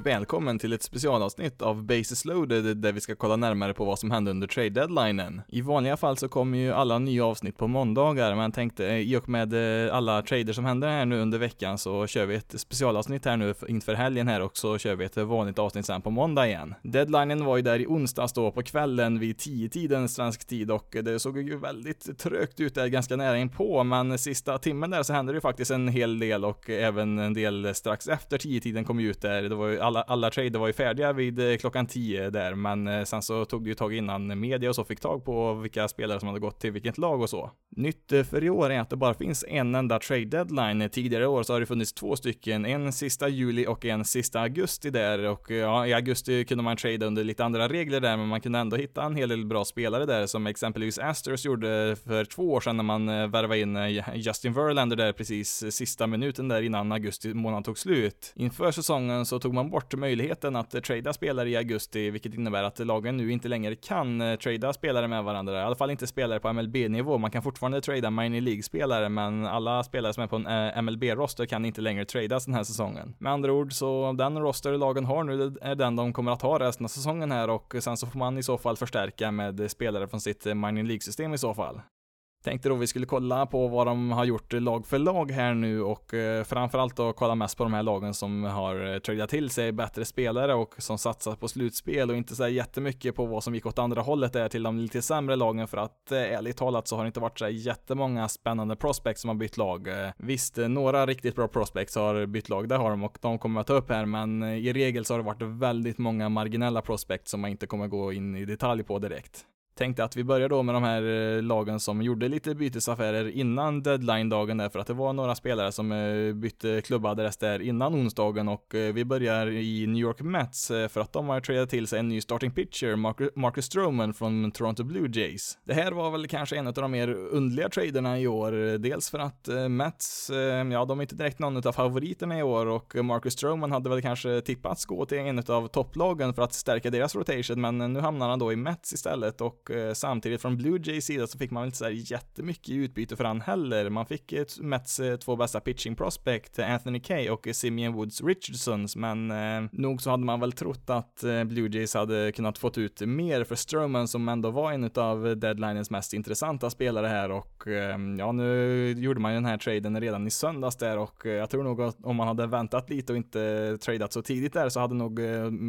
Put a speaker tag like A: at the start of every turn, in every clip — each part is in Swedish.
A: Och välkommen till ett specialavsnitt av Basis loaded där vi ska kolla närmare på vad som hände under trade deadlinen. I vanliga fall så kommer ju alla nya avsnitt på måndagar, men tänkte eh, i och med eh, alla trader som händer här nu under veckan så kör vi ett specialavsnitt här nu inför helgen här och så kör vi ett vanligt avsnitt sen på måndag igen. Deadlinen var ju där i onsdags då på kvällen vid 10-tiden svensk tid och eh, det såg ju väldigt trögt ut där ganska nära inpå, men sista timmen där så hände det ju faktiskt en hel del och även en del strax efter 10-tiden kom ju ut där det var ju alla, alla trader var ju färdiga vid eh, klockan 10 där, men eh, sen så tog det ju tag innan media och så fick tag på vilka spelare som hade gått till vilket lag och så. Nytt eh, för i år är att det bara finns en enda trade deadline. Tidigare år så har det funnits två stycken, en sista juli och en sista augusti där och ja, i augusti kunde man trada under lite andra regler där, men man kunde ändå hitta en hel del bra spelare där som exempelvis Astros gjorde för två år sedan när man värvade in Justin Verlander där precis sista minuten där innan augusti månad tog slut. Inför säsongen så tog man bort möjligheten att eh, trada spelare i augusti, vilket innebär att lagen nu inte längre kan eh, trada spelare med varandra. I alla fall inte spelare på MLB-nivå. Man kan fortfarande trada minor League-spelare, men alla spelare som är på en eh, MLB-roster kan inte längre tradas den här säsongen. Med andra ord, så den roster lagen har nu är den de kommer att ha resten av säsongen här och sen så får man i så fall förstärka med spelare från sitt minor League-system i så fall. Tänkte då vi skulle kolla på vad de har gjort lag för lag här nu och eh, framförallt då kolla mest på de här lagen som har eh, tradeat tradat till sig bättre spelare och som satsat på slutspel och inte så jättemycket på vad som gick åt andra hållet där till de lite sämre lagen för att eh, ärligt talat så har det inte varit så jättemånga spännande prospects som har bytt lag. Visst, några riktigt bra prospects har bytt lag, det har de och de kommer att ta upp här, men i regel så har det varit väldigt många marginella prospects som man inte kommer gå in i detalj på direkt tänkte att vi börjar då med de här eh, lagen som gjorde lite bytesaffärer innan deadline-dagen där, för att det var några spelare som eh, bytte klubbadress där innan onsdagen och eh, vi börjar i New York Mets för att de har tradat till sig en ny starting pitcher, Marcus Stroman från Toronto Blue Jays. Det här var väl kanske en av de mer underliga traderna i år, dels för att Mets, ja, de är inte direkt någon av favoriterna i år och Marcus Stroman hade väl kanske tippats gå till en av topplagen för att stärka deras rotation, men nu hamnar han då i Mets istället och Eh, samtidigt från Blue Jays sida så fick man väl inte så jättemycket utbyte för han heller. Man fick ett Mets eh, två bästa pitching prospect, eh, Anthony Kay och eh, Simeon Woods Richardsons, men eh, nog så hade man väl trott att eh, Blue Jays hade kunnat fått ut mer för Stroman som ändå var en av deadlinens mest intressanta spelare här och eh, ja, nu gjorde man ju den här traden redan i söndags där och jag tror nog att om man hade väntat lite och inte tradat så tidigt där så hade nog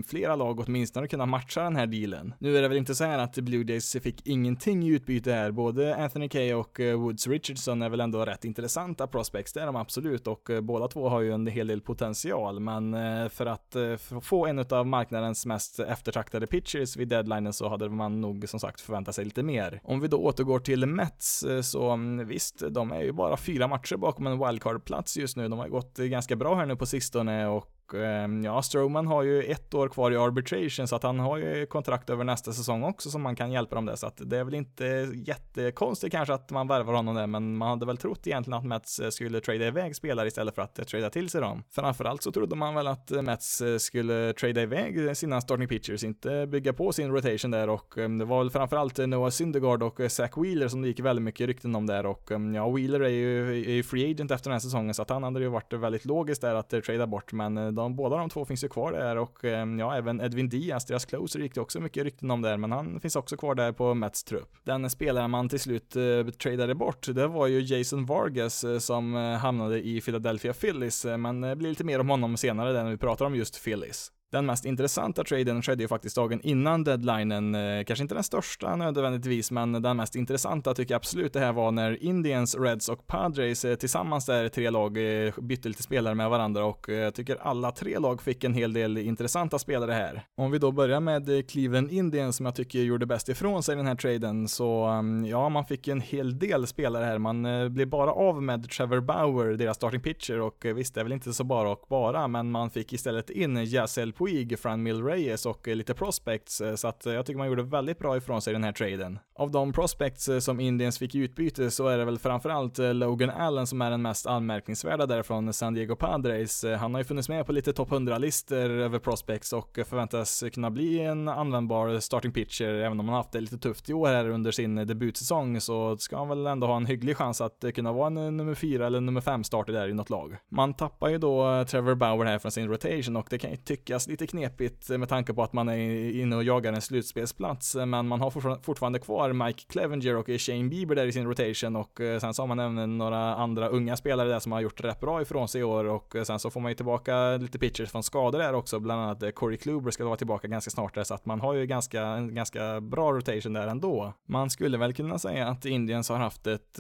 A: flera lag åtminstone kunnat matcha den här dealen. Nu är det väl inte så här att Blue Jays fick ingenting i utbyte här. Både Anthony Kay och eh, Woods Richardson är väl ändå rätt intressanta prospects, det är de absolut och eh, båda två har ju en hel del potential, men eh, för att få en av marknadens mest eftertraktade pitchers vid deadlinen så hade man nog som sagt förväntat sig lite mer. Om vi då återgår till Mets så mm, visst, de är ju bara fyra matcher bakom en wildcard-plats just nu. De har gått ganska bra här nu på sistone och Ehm, ja, Strowman har ju ett år kvar i arbitration så att han har ju kontrakt över nästa säsong också som man kan hjälpa dem där. Så att det är väl inte jättekonstigt kanske att man värvar honom där men man hade väl trott egentligen att Mets eh, skulle trada iväg spelare istället för att eh, trada till sig dem. Framförallt så trodde man väl att eh, Mets skulle trada iväg sina starting pitchers, inte bygga på sin rotation där. Och ehm, det var väl framförallt Noah Syndergaard och Zach Wheeler som det gick väldigt mycket rykten om där. Och ehm, ja, Wheeler är ju, är ju free agent efter den här säsongen så att han hade ju varit väldigt logiskt där att trada bort. Men de, båda de två finns ju kvar där och eh, ja, även Edwin Diaz, deras closer, gick det också mycket rykten om där, men han finns också kvar där på Mets trupp. Den spelare man till slut eh, tradade bort, det var ju Jason Vargas eh, som eh, hamnade i Philadelphia Phillies, eh, men det blir lite mer om honom senare när vi pratar om just Phillies. Den mest intressanta traden skedde ju faktiskt dagen innan deadlinen, eh, kanske inte den största nödvändigtvis, men den mest intressanta tycker jag absolut det här var när Indians, Reds och Padres eh, tillsammans där tre lag eh, bytte lite spelare med varandra och jag tycker alla tre lag fick en hel del intressanta spelare här. Om vi då börjar med Cleveland Indians som jag tycker gjorde bäst ifrån sig den här traden, så mm, ja, man fick en hel del spelare här. Man blev bara av med Trevor Bauer, deras starting pitcher, och visst, det är väl inte så bara och bara, men man fick istället in Jassel Puig, Fran Mill Reyes och eh, lite prospects, eh, så att eh, jag tycker man gjorde väldigt bra ifrån sig i den här traden. Av de prospects som Indians fick i utbyte så är det väl framförallt Logan Allen som är den mest anmärkningsvärda där från San Diego Padres. Han har ju funnits med på lite topp 100-listor över prospects och förväntas kunna bli en användbar starting pitcher, även om han haft det lite tufft i år här under sin debutsäsong så ska han väl ändå ha en hygglig chans att kunna vara en nummer fyra eller nummer fem starter där i något lag. Man tappar ju då Trevor Bauer här från sin rotation och det kan ju tyckas lite knepigt med tanke på att man är inne och jagar en slutspelsplats, men man har fortfarande kvar Mike Clevenger och Shane Bieber där i sin rotation och eh, sen så har man även några andra unga spelare där som har gjort rätt bra ifrån sig i år och eh, sen så får man ju tillbaka lite pitchers från skador där också, bland annat eh, Corey Kluber ska vara tillbaka ganska snart där så att man har ju ganska, en ganska bra rotation där ändå. Man skulle väl kunna säga att Indians har haft ett,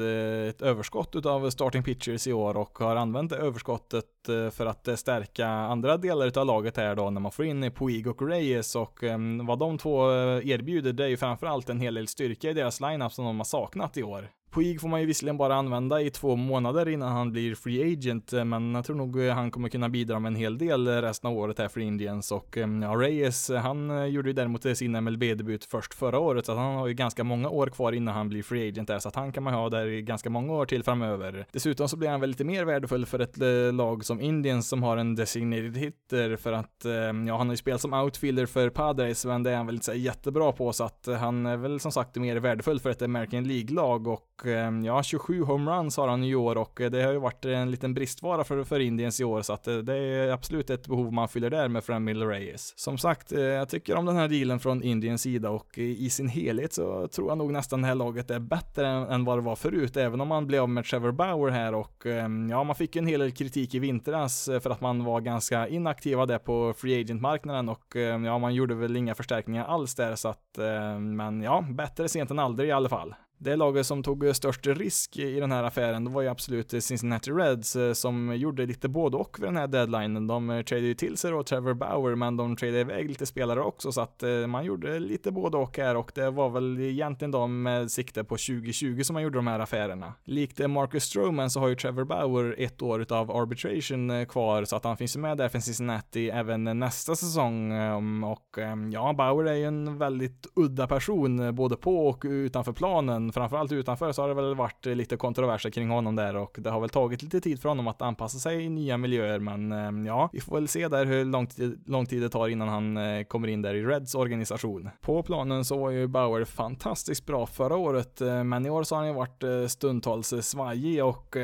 A: ett överskott utav starting pitchers i år och har använt det överskottet för att stärka andra delar av laget här då när man får in Puig och Reyes och ehm, vad de två eh, erbjuder det är ju framförallt en hel del styrka i deras lineup som de har saknat i år. Puig får man ju visserligen bara använda i två månader innan han blir free agent, eh, men jag tror nog eh, han kommer kunna bidra med en hel del eh, resten av året här för Indians och ja, Reyes, han gjorde ju däremot sin MLB-debut först förra året, så han har ju ganska många år kvar innan han blir free agent där, så att han kan man ha där i ganska många år till framöver. Dessutom så blir han väl lite mer värdefull för ett lag som Indians som har en designated hitter för att, ja, han har ju spelat som outfielder för Padres, men det är han väl inte så jättebra på, så att han är väl som sagt mer värdefull för ett American League-lag och Ehm, ja, 27 homeruns har han i år och eh, det har ju varit en liten bristvara för, för Indiens i år så att eh, det är absolut ett behov man fyller där med Fran Miller Reyes. Som sagt, eh, jag tycker om den här dealen från Indiens sida och i sin helhet så tror jag nog nästan det här laget är bättre än, än vad det var förut, även om man blev av med Trevor Bauer här och ehm, ja, man fick ju en hel del kritik i vintras för att man var ganska inaktiva där på free agent-marknaden och ehm, ja, man gjorde väl inga förstärkningar alls där så att, men ja, bättre sent än aldrig i alla fall. Det laget som tog störst risk i den här affären, det var ju absolut Cincinnati Reds eh, som gjorde lite både och vid den här deadlinen. De eh, tradade ju till sig då Trevor Bauer, men de tradade iväg lite spelare också, så att eh, man gjorde lite både och här och det var väl egentligen de med sikte på 2020 som man gjorde de här affärerna. Likt Marcus Stroman så har ju Trevor Bauer ett år utav arbitration kvar, så att han finns ju med där för Cincinnati även nästa säsong ehm, och ehm, ja, Bauer är ju en väldigt udda person både på och utanför planen framförallt utanför så har det väl varit lite kontroverser kring honom där och det har väl tagit lite tid för honom att anpassa sig i nya miljöer men eh, ja, vi får väl se där hur lång tid, lång tid det tar innan han eh, kommer in där i Reds organisation. På planen så var ju Bauer fantastiskt bra förra året eh, men i år så har han ju varit stundtals svajig och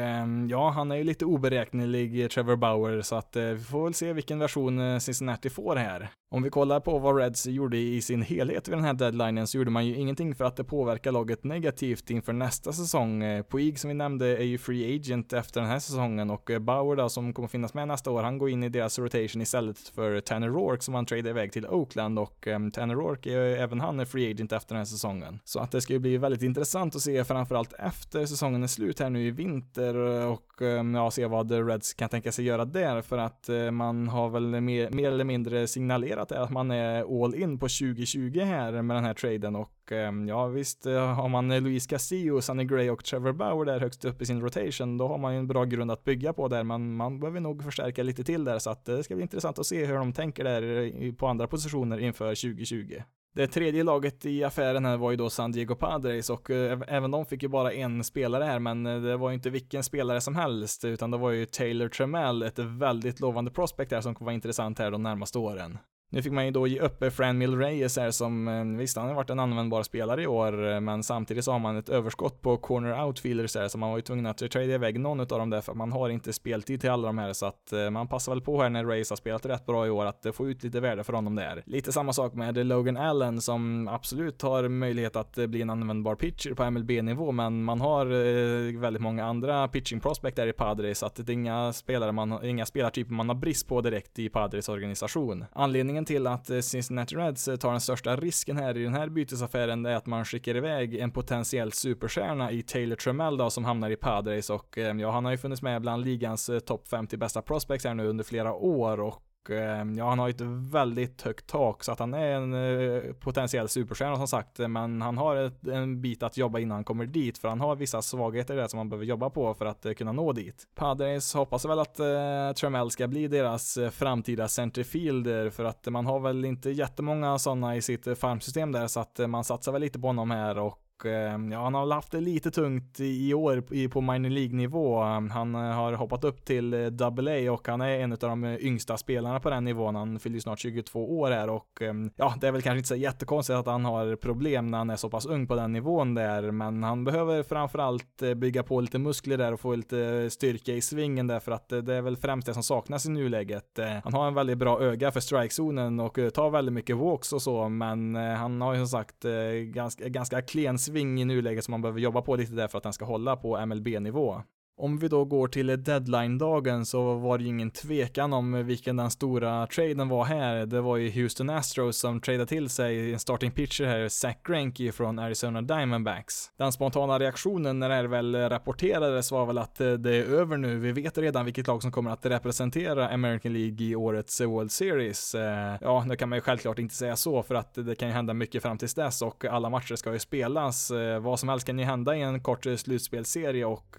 A: ja, han är ju lite oberäknelig Trevor Bauer så att vi får väl se vilken version Cincinnati får här. Om vi kollar på vad Reds gjorde i sin helhet vid den här deadlinen så gjorde man ju ingenting för att det påverkar laget negativt inför nästa säsong. Eh, Puig som vi nämnde är ju free agent efter den här säsongen och eh, Bauer då som kommer finnas med nästa år, han går in i deras rotation istället för Tanner Rourke som han tradade iväg till Oakland och um, Tanner Rourke är ju även han är free agent efter den här säsongen. Så att det ska ju bli väldigt intressant att se framförallt efter säsongen är slut här nu i vinter och um, ja, se vad Reds kan tänka sig göra där för att uh, man har väl mer, mer eller mindre signalerat konstaterat är att man är all in på 2020 här med den här traden och ehm, ja visst eh, har man Luis Castillo, Sunny Gray och Trevor Bauer där högst upp i sin rotation då har man ju en bra grund att bygga på där men man behöver nog förstärka lite till där så att eh, det ska bli intressant att se hur de tänker där eh, på andra positioner inför 2020. Det tredje laget i affären här var ju då San Diego Padres och även de fick ju bara en spelare här, men det var ju inte vilken spelare som helst, utan det var ju Taylor Tremell, ett väldigt lovande prospect här som kommer vara intressant här de närmaste åren. Nu fick man ju då ge upp Fran Mill Reyes här som, eh, visst han har varit en användbar spelare i år, eh, men samtidigt så har man ett överskott på corner outfielders här, så man var ju tvungen att trada iväg någon av dem där, för man har inte speltid till alla de här, så att eh, man passar väl på här när Reyes har spelat rätt bra i år, att få ut lite värde för honom där. Lite samma sak med Logan Allen som absolut har möjlighet att bli en användbar pitcher på MLB-nivå, men man har väldigt många andra pitching prospect där i Padres, så att det är inga spelare man, inga spelartyper man har brist på direkt i Padres organisation. Anledningen anledningen till att eh, Cincinnati Reds eh, tar den största risken här i den här bytesaffären är att man skickar iväg en potentiell superstjärna i Taylor Trammell då, som hamnar i Padres och eh, ja, han har ju funnits med bland ligans topp 50 bästa prospects här nu under flera år och Ehm, ja, han har ett väldigt högt tak så att han är en eh, potentiell superstjärna som sagt, men han har ett, en bit att jobba innan han kommer dit för han har vissa svagheter där som han behöver jobba på för att eh, kunna nå dit. Padres hoppas väl att eh, Tremell ska bli deras eh, framtida centerfielder för att man har väl inte jättemånga sådana i sitt farmsystem där så att man satsar väl lite på honom här och Eh, ja, han har haft det lite tungt i år på minor League-nivå. Eh, han eh, har hoppat upp till AA A och han är en av de yngsta spelarna på den nivån. Han fyller ju snart 22 år här och ja, det är väl kanske inte så jättekonstigt att han har problem när han är så pass ung på den nivån där, men han behöver framförallt bygga på lite muskler där och få lite styrka i svingen där för att det är väl främst det som saknas i nuläget. Han har en väldigt bra öga för strikezonen och tar väldigt mycket walks och så, men han har ju som sagt ganska, ganska klen sving i nuläget som man behöver jobba på lite där för att den ska hålla på MLB-nivå. Om vi då går till deadline-dagen så var det ju ingen tvekan om vilken den stora traden var här. Det var ju Houston Astros som tradade till sig en starting pitcher här, Zach Greinke från Arizona Diamondbacks. Den spontana reaktionen när det här väl rapporterades var väl att eh, det är över nu. Vi vet redan vilket lag som kommer att representera American League i årets World Series. Eh, ja, nu kan man ju självklart inte säga så för att det kan ju hända mycket fram tills dess och alla matcher ska ju spelas. Eh, vad som helst kan ju hända i en kort slutspelserie och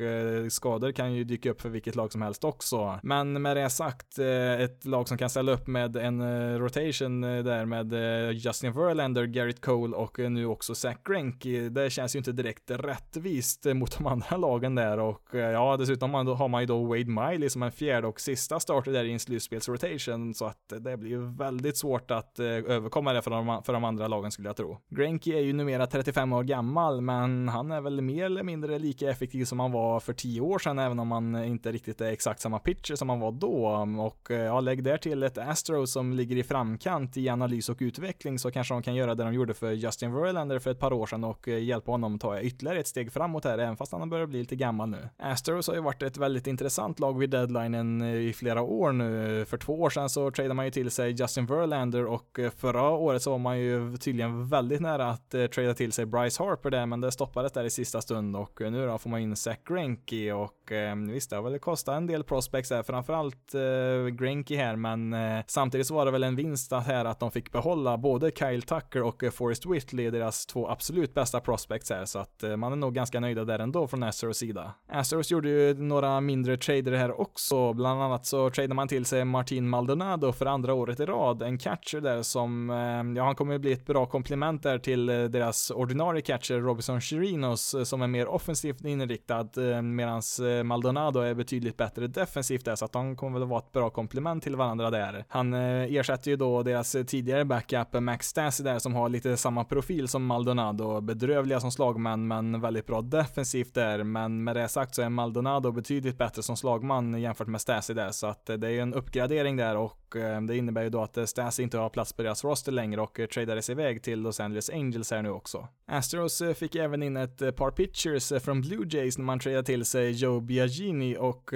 A: ska skador kan ju dyka upp för vilket lag som helst också. Men med det sagt, eh, ett lag som kan ställa upp med en eh, rotation eh, där med Justin Verlander, Garrett Cole och nu också Zach Greinke, det känns ju inte direkt rättvist mot de andra lagen där och ja, dessutom har man ju då Wade Miley som en fjärde och sista starter där i en slutspelsrotation så att det blir ju väldigt svårt att överkomma det för de, för de andra lagen skulle jag tro. Greinke är ju numera 35 år gammal, men han är väl mer eller mindre lika effektiv som han var för 10 år sedan, även om han inte riktigt är exakt samma pitcher som han var då. Och eh, ja, lägg där till ett Astro som ligger i framkant i analys och utveckling så kanske de kan göra det de gjorde för Justin Verlander för ett par år sedan och eh, hjälpa honom ta ytterligare ett steg framåt här, även fast han börjar bli lite gammal nu. Astros har ju varit ett väldigt intressant lag vid deadlinen eh, i flera år nu. För två år sedan så tradade man ju till sig Justin Verlander och förra året så var man ju tydligen väldigt nära att trada till sig Bryce Harper där, men det stoppades där i sista stund och nu då får man in Zach Greinke och och eh, visst, det har väl kostat en del prospects där, framförallt eh, Greinke här, men eh, samtidigt så var det väl en vinst här att de fick behålla både Kyle Tucker och eh, Forrest Whitley, deras två absolut bästa prospects här, så att eh, man är nog ganska nöjda där ändå från Astros sida. Astros gjorde ju några mindre trader här också, bland annat så tradade man till sig Martin Maldonado för andra året i rad, en catcher där som, eh, ja han kommer ju bli ett bra komplement där till eh, deras ordinarie catcher Robinson Chirinos eh, som är mer offensivt inriktad, eh, medans Eh, Maldonado är betydligt bättre defensivt där, så att de kommer väl vara ett bra komplement till varandra där. Han eh, ersätter ju då deras eh, tidigare backup eh, Max Stassi där som har lite samma profil som Maldonado, bedrövliga som slagmän men väldigt bra defensivt där, men med det sagt så är Maldonado betydligt bättre som slagman jämfört med Stassi där, så att det är ju en uppgradering där och och eh, det innebär ju då att eh, Stas inte har plats på deras roster längre och eh, tradades iväg till Los Angeles Angels här nu också. Astros fick även in ett par pitchers från Blue Jays när man tradade till sig Joe Biagini och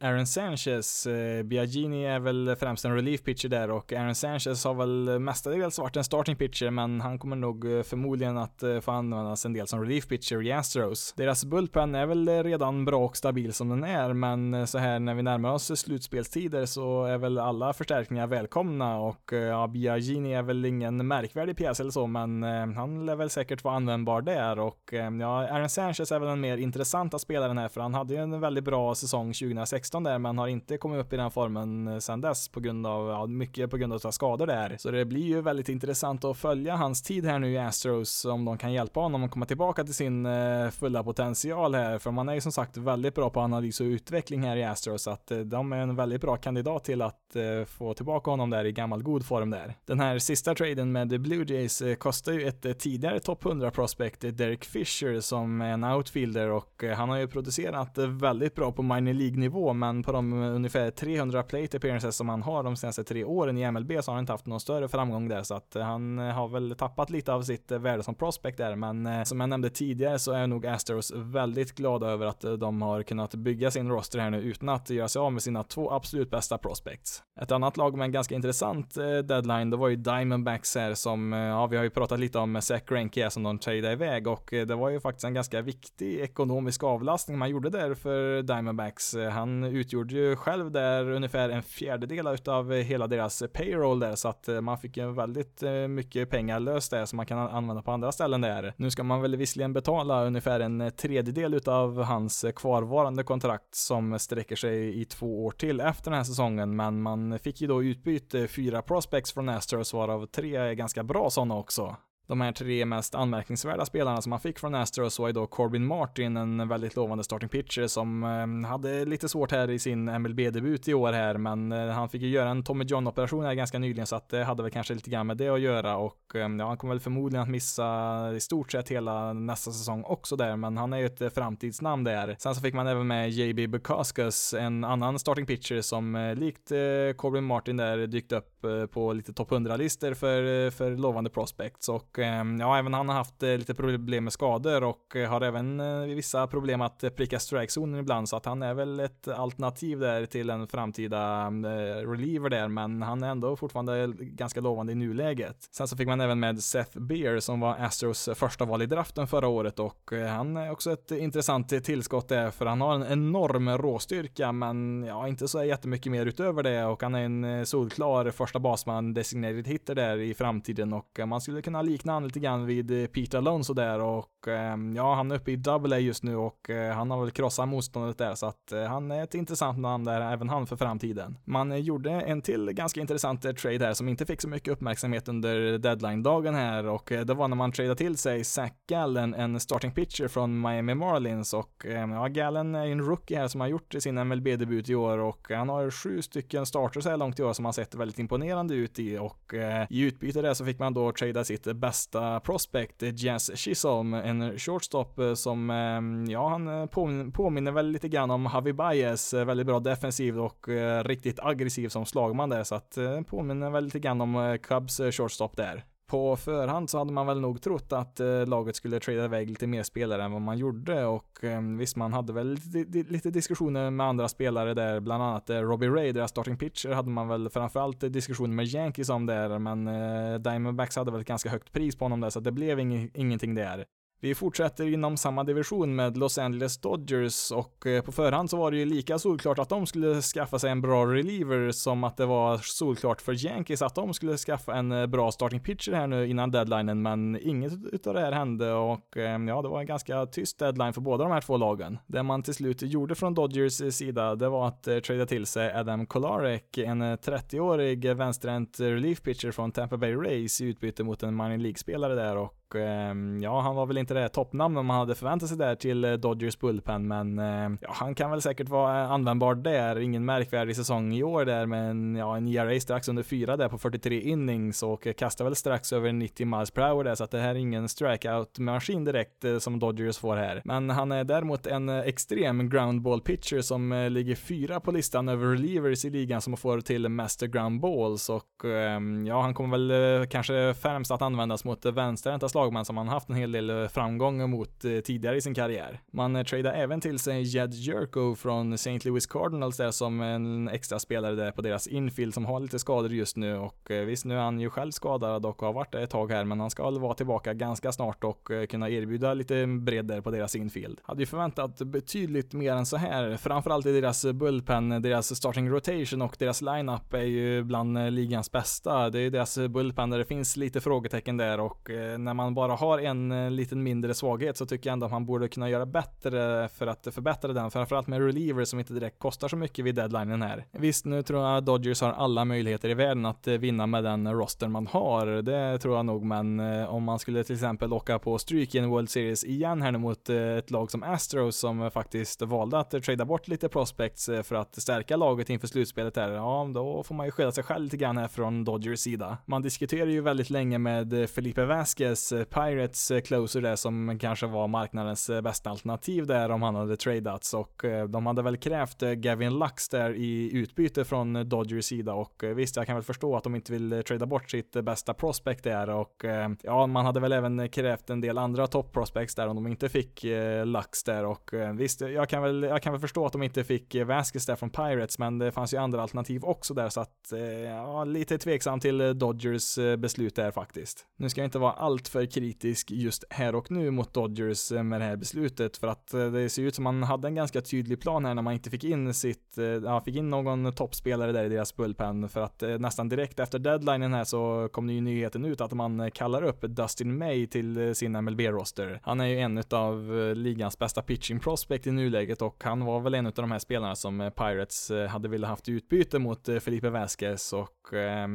A: Aaron Sanchez. Biagini är väl främst en relief pitcher där och Aaron Sanchez har väl mestadels varit en starting pitcher men han kommer nog förmodligen att få användas en del som relief pitcher i Astros. Deras bullpen är väl redan bra och stabil som den är men så här när vi närmar oss slutspelstider så är väl alla förstärkningar välkomna och eh, ja, Biagini är väl ingen märkvärdig pjäs eller så men eh, han lär väl säkert vara användbar där och eh, ja, Aaron Sanchez är väl den mer intressanta spelaren här för han hade ju en väldigt bra säsong 2016 där, men har inte kommit upp i den formen sedan dess på grund av, ja, mycket på grund av skador där. Så det blir ju väldigt intressant att följa hans tid här nu i Astros, om de kan hjälpa honom att komma tillbaka till sin eh, fulla potential här, för man är ju som sagt väldigt bra på analys och utveckling här i Astros, så att eh, de är en väldigt bra kandidat till att få tillbaka honom där i gammal god form där. Den här sista traden med Blue Jays eh, kostar ju ett eh, tidigare topp 100 prospect, eh, Derek Fisher, som är en outfielder och han har ju producerat väldigt bra på minor League-nivå, men på de ungefär 300 plate appearances som han har de senaste tre åren i MLB så har han inte haft någon större framgång där, så att han har väl tappat lite av sitt värde som prospect där, men som jag nämnde tidigare så är nog Astros väldigt glada över att de har kunnat bygga sin roster här nu utan att göra sig av med sina två absolut bästa prospects. Ett annat annat lag med en ganska intressant eh, deadline, det var ju Diamondbacks här som, eh, ja vi har ju pratat lite om Zach Greinke som de tradeade iväg och eh, det var ju faktiskt en ganska viktig ekonomisk avlastning man gjorde där för Diamondbacks. Han utgjorde ju själv där ungefär en fjärdedel utav hela deras payroll där så att eh, man fick ju väldigt eh, mycket pengar löst där som man kan använda på andra ställen där. Nu ska man väl visserligen betala ungefär en tredjedel utav hans kvarvarande kontrakt som sträcker sig i två år till efter den här säsongen, men man fick ju då utbyte fyra prospects från Astros, varav tre är ganska bra sådana också de här tre mest anmärkningsvärda spelarna som han fick från Astros var ju då Corbin Martin, en väldigt lovande starting pitcher som eh, hade lite svårt här i sin MLB-debut i år här, men eh, han fick ju göra en Tommy John-operation här ganska nyligen, så att det hade väl kanske lite grann med det att göra och eh, ja, han kommer väl förmodligen att missa i stort sett hela nästa säsong också där, men han är ju ett framtidsnamn där. Sen så fick man även med JB Bukaskus, en annan starting pitcher som likt Corbin Martin där dykt upp på lite topp 100-listor för, för lovande prospects och Ehm, ja, även han har haft eh, lite problem med skador och eh, har även eh, vissa problem att pricka strikezonen ibland, så att han är väl ett alternativ där till en framtida mm, reliever där, men han är ändå fortfarande ganska lovande i nuläget. Sen så fick man även med Seth Beer som var Astros första val i draften förra året och han är också ett intressant tillskott där, för han har en enorm råstyrka, men ja, inte så jättemycket mer utöver det och han är en solklar första basman designated hitter där i framtiden och man skulle kunna likna han lite grann vid eh, Peter Alonso där och ehm, ja, han är uppe i double A just nu och eh, han har väl krossat motståndet där så att eh, han är ett intressant namn där, även han för framtiden. Man gjorde en till ganska intressant trade här som inte fick så mycket uppmärksamhet under deadline-dagen här och det var när man tradade till sig Zach Gallen, en starting pitcher från Miami Marlins och ehm, ja, Gallen är en rookie här som har gjort sin MLB-debut i år och han har sju stycken starters så här långt i år som har sett väldigt imponerande ut i och i utbyte där så fick man då trada sitt bästa bästa prospect, Jens Chisholm, en shortstop eh, som, eh, ja, han eh, påminner väl lite grann om Javi Baez, väldigt bra defensiv och riktigt aggressiv som slagman där, så att påminner väl lite grann om Cubs shortstop där på förhand så hade man väl nog trott att eh, laget skulle trada iväg lite mer spelare än vad man gjorde och eh, visst, man hade väl lite, lite, diskussioner med andra spelare där, bland annat eh, Robbie Ray, deras starting pitcher, hade man väl framförallt diskussioner med Yankees om där, men eh, Diamondbacks hade väl ett ganska högt pris på honom där, så det blev ing ingenting där. Vi fortsätter inom samma division med Los Angeles Dodgers och eh, på förhand så var det ju lika solklart att de skulle skaffa sig en bra reliever som att det var solklart för Yankees att de skulle skaffa en eh, bra starting pitcher här nu innan deadlinen, men inget utav det här hände och eh, ja, det var en ganska tyst deadline för båda de här två lagen. Det man till slut gjorde från Dodgers sida, det var att trada till sig Adam Kolarek, en 30-årig vänsterhänt relief pitcher från Tampa Bay Rays i utbyte mot en minor League-spelare där och Ehm, ja, han var väl inte det toppnamn man hade förväntat sig där till eh, Dodgers bullpen, men ehm, ja, han kan väl säkert vara eh, användbar där. Ingen märkvärdig säsong i år där, men ja, en ERA strax under fyra där på 43 innings och eh, kastar väl strax över 90 miles per hour där, så att det här är ingen strikeout-maskin direkt som Dodgers får här. Men han är däremot en extrem groundball pitcher som ligger fyra på listan över relievers i ligan som får till mest ground balls och ehm, ja, han kommer väl kanske främst att användas mot vänsterhänta slag slag, men som han haft en hel del eh, framgång mot eh, tidigare i sin karriär. Man eh, tradar även till sig Jed Jerko från St. Louis Cardinals där som en extra spelare där på deras infield som har lite skador just nu och visst, nu är han ju själv skadad och har varit det ett tag här, men han ska väl vara tillbaka ganska snart och kunna erbjuda lite bredd där på deras infield. Hade ju förväntat betydligt mer än så här, framförallt i deras bullpen, deras starting rotation och deras lineup är ju bland ligans bästa. Det är deras bullpen där det finns lite frågetecken där och när man bara har en eh, liten mindre svaghet så tycker jag ändå att man borde kunna göra bättre för att förbättra den, framförallt med reliever som inte direkt kostar så mycket vid deadlinen här. Visst, nu tror jag Dodgers har alla möjligheter i världen att eh, vinna med den roster man har, det tror jag nog, men eh, om man skulle till exempel åka på stryk i en World Series igen här nu mot ett lag som Astros som faktiskt valde att trada bort lite prospects för att stärka laget inför slutspelet här, ja, då får man ju skylla sig själv lite grann här från Dodgers sida. Man diskuterar ju väldigt länge med Felipe Vasquez Pirates eh, closer där som kanske var marknadens eh, bästa alternativ där om han hade tradats och eh, de hade väl krävt Gavin Lux där i utbyte från Dodgers sida och visst, jag kan väl förstå att de inte vill trada bort sitt bästa prospect där och ja, man hade väl även krävt en del andra top prospects där om de inte fick Lux där och visst, jag kan väl, jag kan väl förstå att de inte fick Vasquez där från Pirates, men det fanns ju andra alternativ också där så att ja, lite tveksam till Dodgers beslut där faktiskt. Nu ska jag inte vara alltför kritisk just här och nu mot Dodgers eh, med det här beslutet. För att eh, det ser ut som man hade en ganska tydlig plan här när man inte fick in sitt, eh, ja, fick in någon toppspelare där i deras bullpen. För att nästan direkt efter deadlinen här så kom det ju nyheten ut att man kallar upp Dustin May till sin MLB-roster. Han är ju en av ligans bästa pitching prospect i nuläget och han var väl en av de här spelarna som Pirates hade velat haft i utbyte mot Felipe Vasquez. Och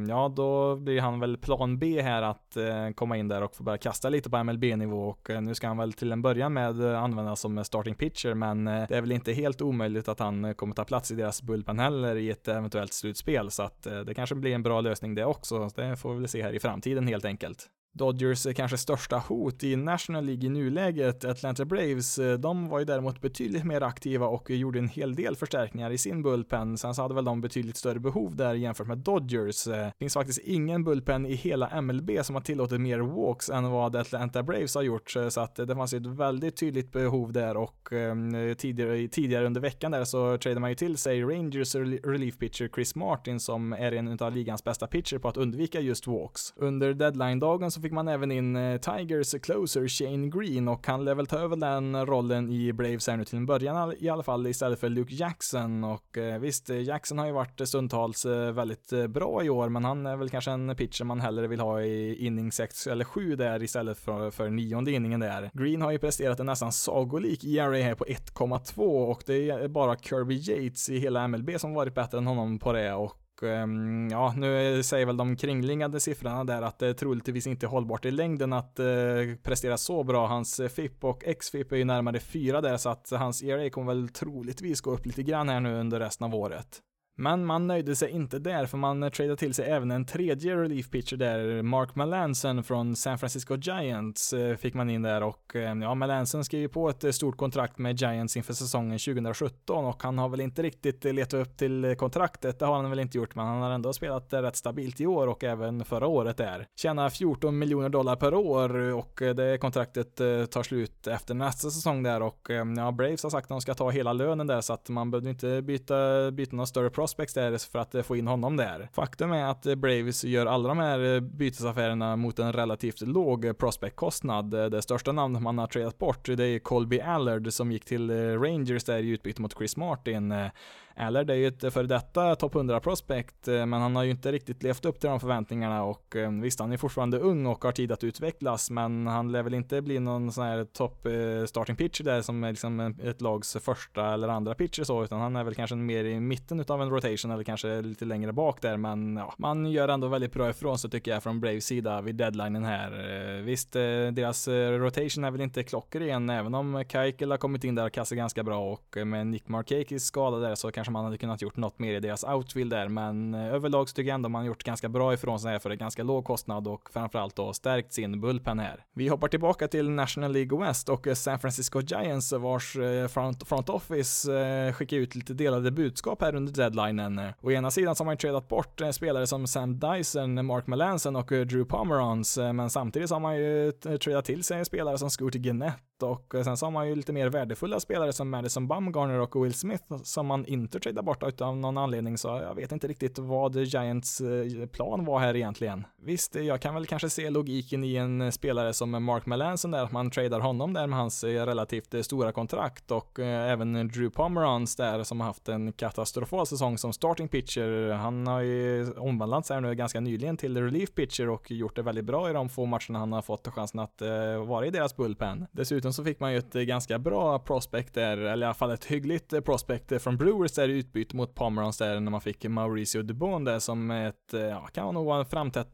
A: ja, då blir han väl plan B här att komma in där och få börja kasta lite på MLB-nivå och eh, nu ska han väl till en början med eh, användas som eh, starting pitcher men det är väl inte helt omöjligt att han kommer ta plats i deras bullpen heller i ett eventuellt slutspel så att det kanske blir en bra lösning det också. Det får vi väl se här i framtiden helt enkelt. Dodgers kanske största hot i National League i nuläget, Atlanta Braves, eh, de var ju däremot betydligt mer aktiva och gjorde en hel del förstärkningar i sin bullpen. Sen så hade väl de betydligt större behov där jämfört med Dodgers. Eh, det finns faktiskt ingen bullpen i hela MLB som har tillåtit mer walks än vad Atlanta Braves har gjort, eh, så att det fanns ju ett väldigt tydligt behov där och ehm, tidigare, tidigare under veckan där så tradade man ju till sig Rangers relief pitcher Chris Martin som är en av ligans bästa pitcher på att undvika just walks. Under deadline-dagen så fick fick man även in eh, Tigers closer Shane Green och han lär väl ta över den rollen i Braves här nu till en början i alla fall istället för Luke Jackson och eh, visst, eh, Jackson har ju varit stundtals väldigt bra i år men han är väl kanske en pitcher man hellre vill ha i inning 6 eller 7 där istället för, för nionde inningen där. Green har ju presterat en nästan sagolik ERA här på 1,2 och det är bara Kirby Yates i hela MLB som varit bättre än honom på det och Ehm, ja, nu säger väl de kringliggande siffrorna där att det troligtvis inte är hållbart i längden att eh, prestera så bra. Hans eh, FIP och XFIP är ju närmare fyra där så att hans ERA kommer väl troligtvis gå upp lite grann här nu under resten av året. Men man nöjde sig inte där, för man tradade till sig även en tredje relief pitcher där, Mark Melanson från San Francisco Giants eh, fick man in där och eh, ja, Melanson skrev ju på ett eh, stort kontrakt med Giants inför säsongen 2017 och han har väl inte riktigt letat upp till kontraktet, det har han väl inte gjort, men han har ändå spelat rätt stabilt i år och även förra året där. Tjänar 14 miljoner dollar per år och det kontraktet tar slut efter nästa säsong där och ja, Braves har sagt att de ska ta hela lönen där så att man behövde inte byta, byta någon större prospects där för att eh, få in honom där. Faktum är att eh, Braves gör alla de här eh, bytesaffärerna mot en relativt låg prospectkostnad. Det största namnet man har tradat bort det är Colby Allard som gick till Rangers där i utbyte mot Chris Martin eller det är ju ett före detta topp 100 prospect, eh, men han har ju inte riktigt levt upp till de förväntningarna och eh, visst, han är fortfarande ung och har tid att utvecklas, men han lär väl inte bli någon sån här topp eh, starting pitcher där som är liksom ett lags första eller andra pitcher så, utan han är väl kanske mer i mitten utav en rotation eller kanske lite längre bak där, men ja, man gör ändå väldigt bra ifrån sig tycker jag från Braves sida vid deadlinen här. Visst, deras rotation är väl inte klockren, även om Kaikel har kommit in där och kastar ganska bra och med Nick Markakis skada där så kanske man hade kunnat gjort något mer i deras outfield där, men eh, överlag så tycker jag ändå man gjort ganska bra ifrån sig här för en ganska låg kostnad och framförallt då stärkt sin bullpen här. Vi hoppar tillbaka till National League West och eh, San Francisco Giants vars eh, front, front office skickar ut lite delade budskap här under deadlinen å ena sidan så har man ju tradat bort spelare som Sam Dyson, Mark Melanson och Drew Pomerans, men samtidigt så har man ju tradat till sig spelare som Scooty Gennett och sen så har man ju lite mer värdefulla spelare som Madison Bumgarner och Will Smith som man inte tradea bort av någon anledning så jag vet inte riktigt vad Giants eh, plan var här egentligen. Visst, eh, jag kan väl kanske se logiken i en eh, spelare som Mark Melanson där, att man tradar honom där med hans relativt stora kontrakt och även Drew Pomerans där som har haft en katastrofal säsong som starting pitcher. Han har ju omvandlats här nu ganska nyligen till relief pitcher och gjort det väldigt bra i de få matcherna han har fått chansen att vara i deras bullpen. Dessutom så fick man ju ett ganska bra prospect där, eller i alla fall ett hyggligt prospect från Brewers där i utbyte mot Pomerans där när man fick Mauricio Dubon där som ett, eh, ja, kan nog vara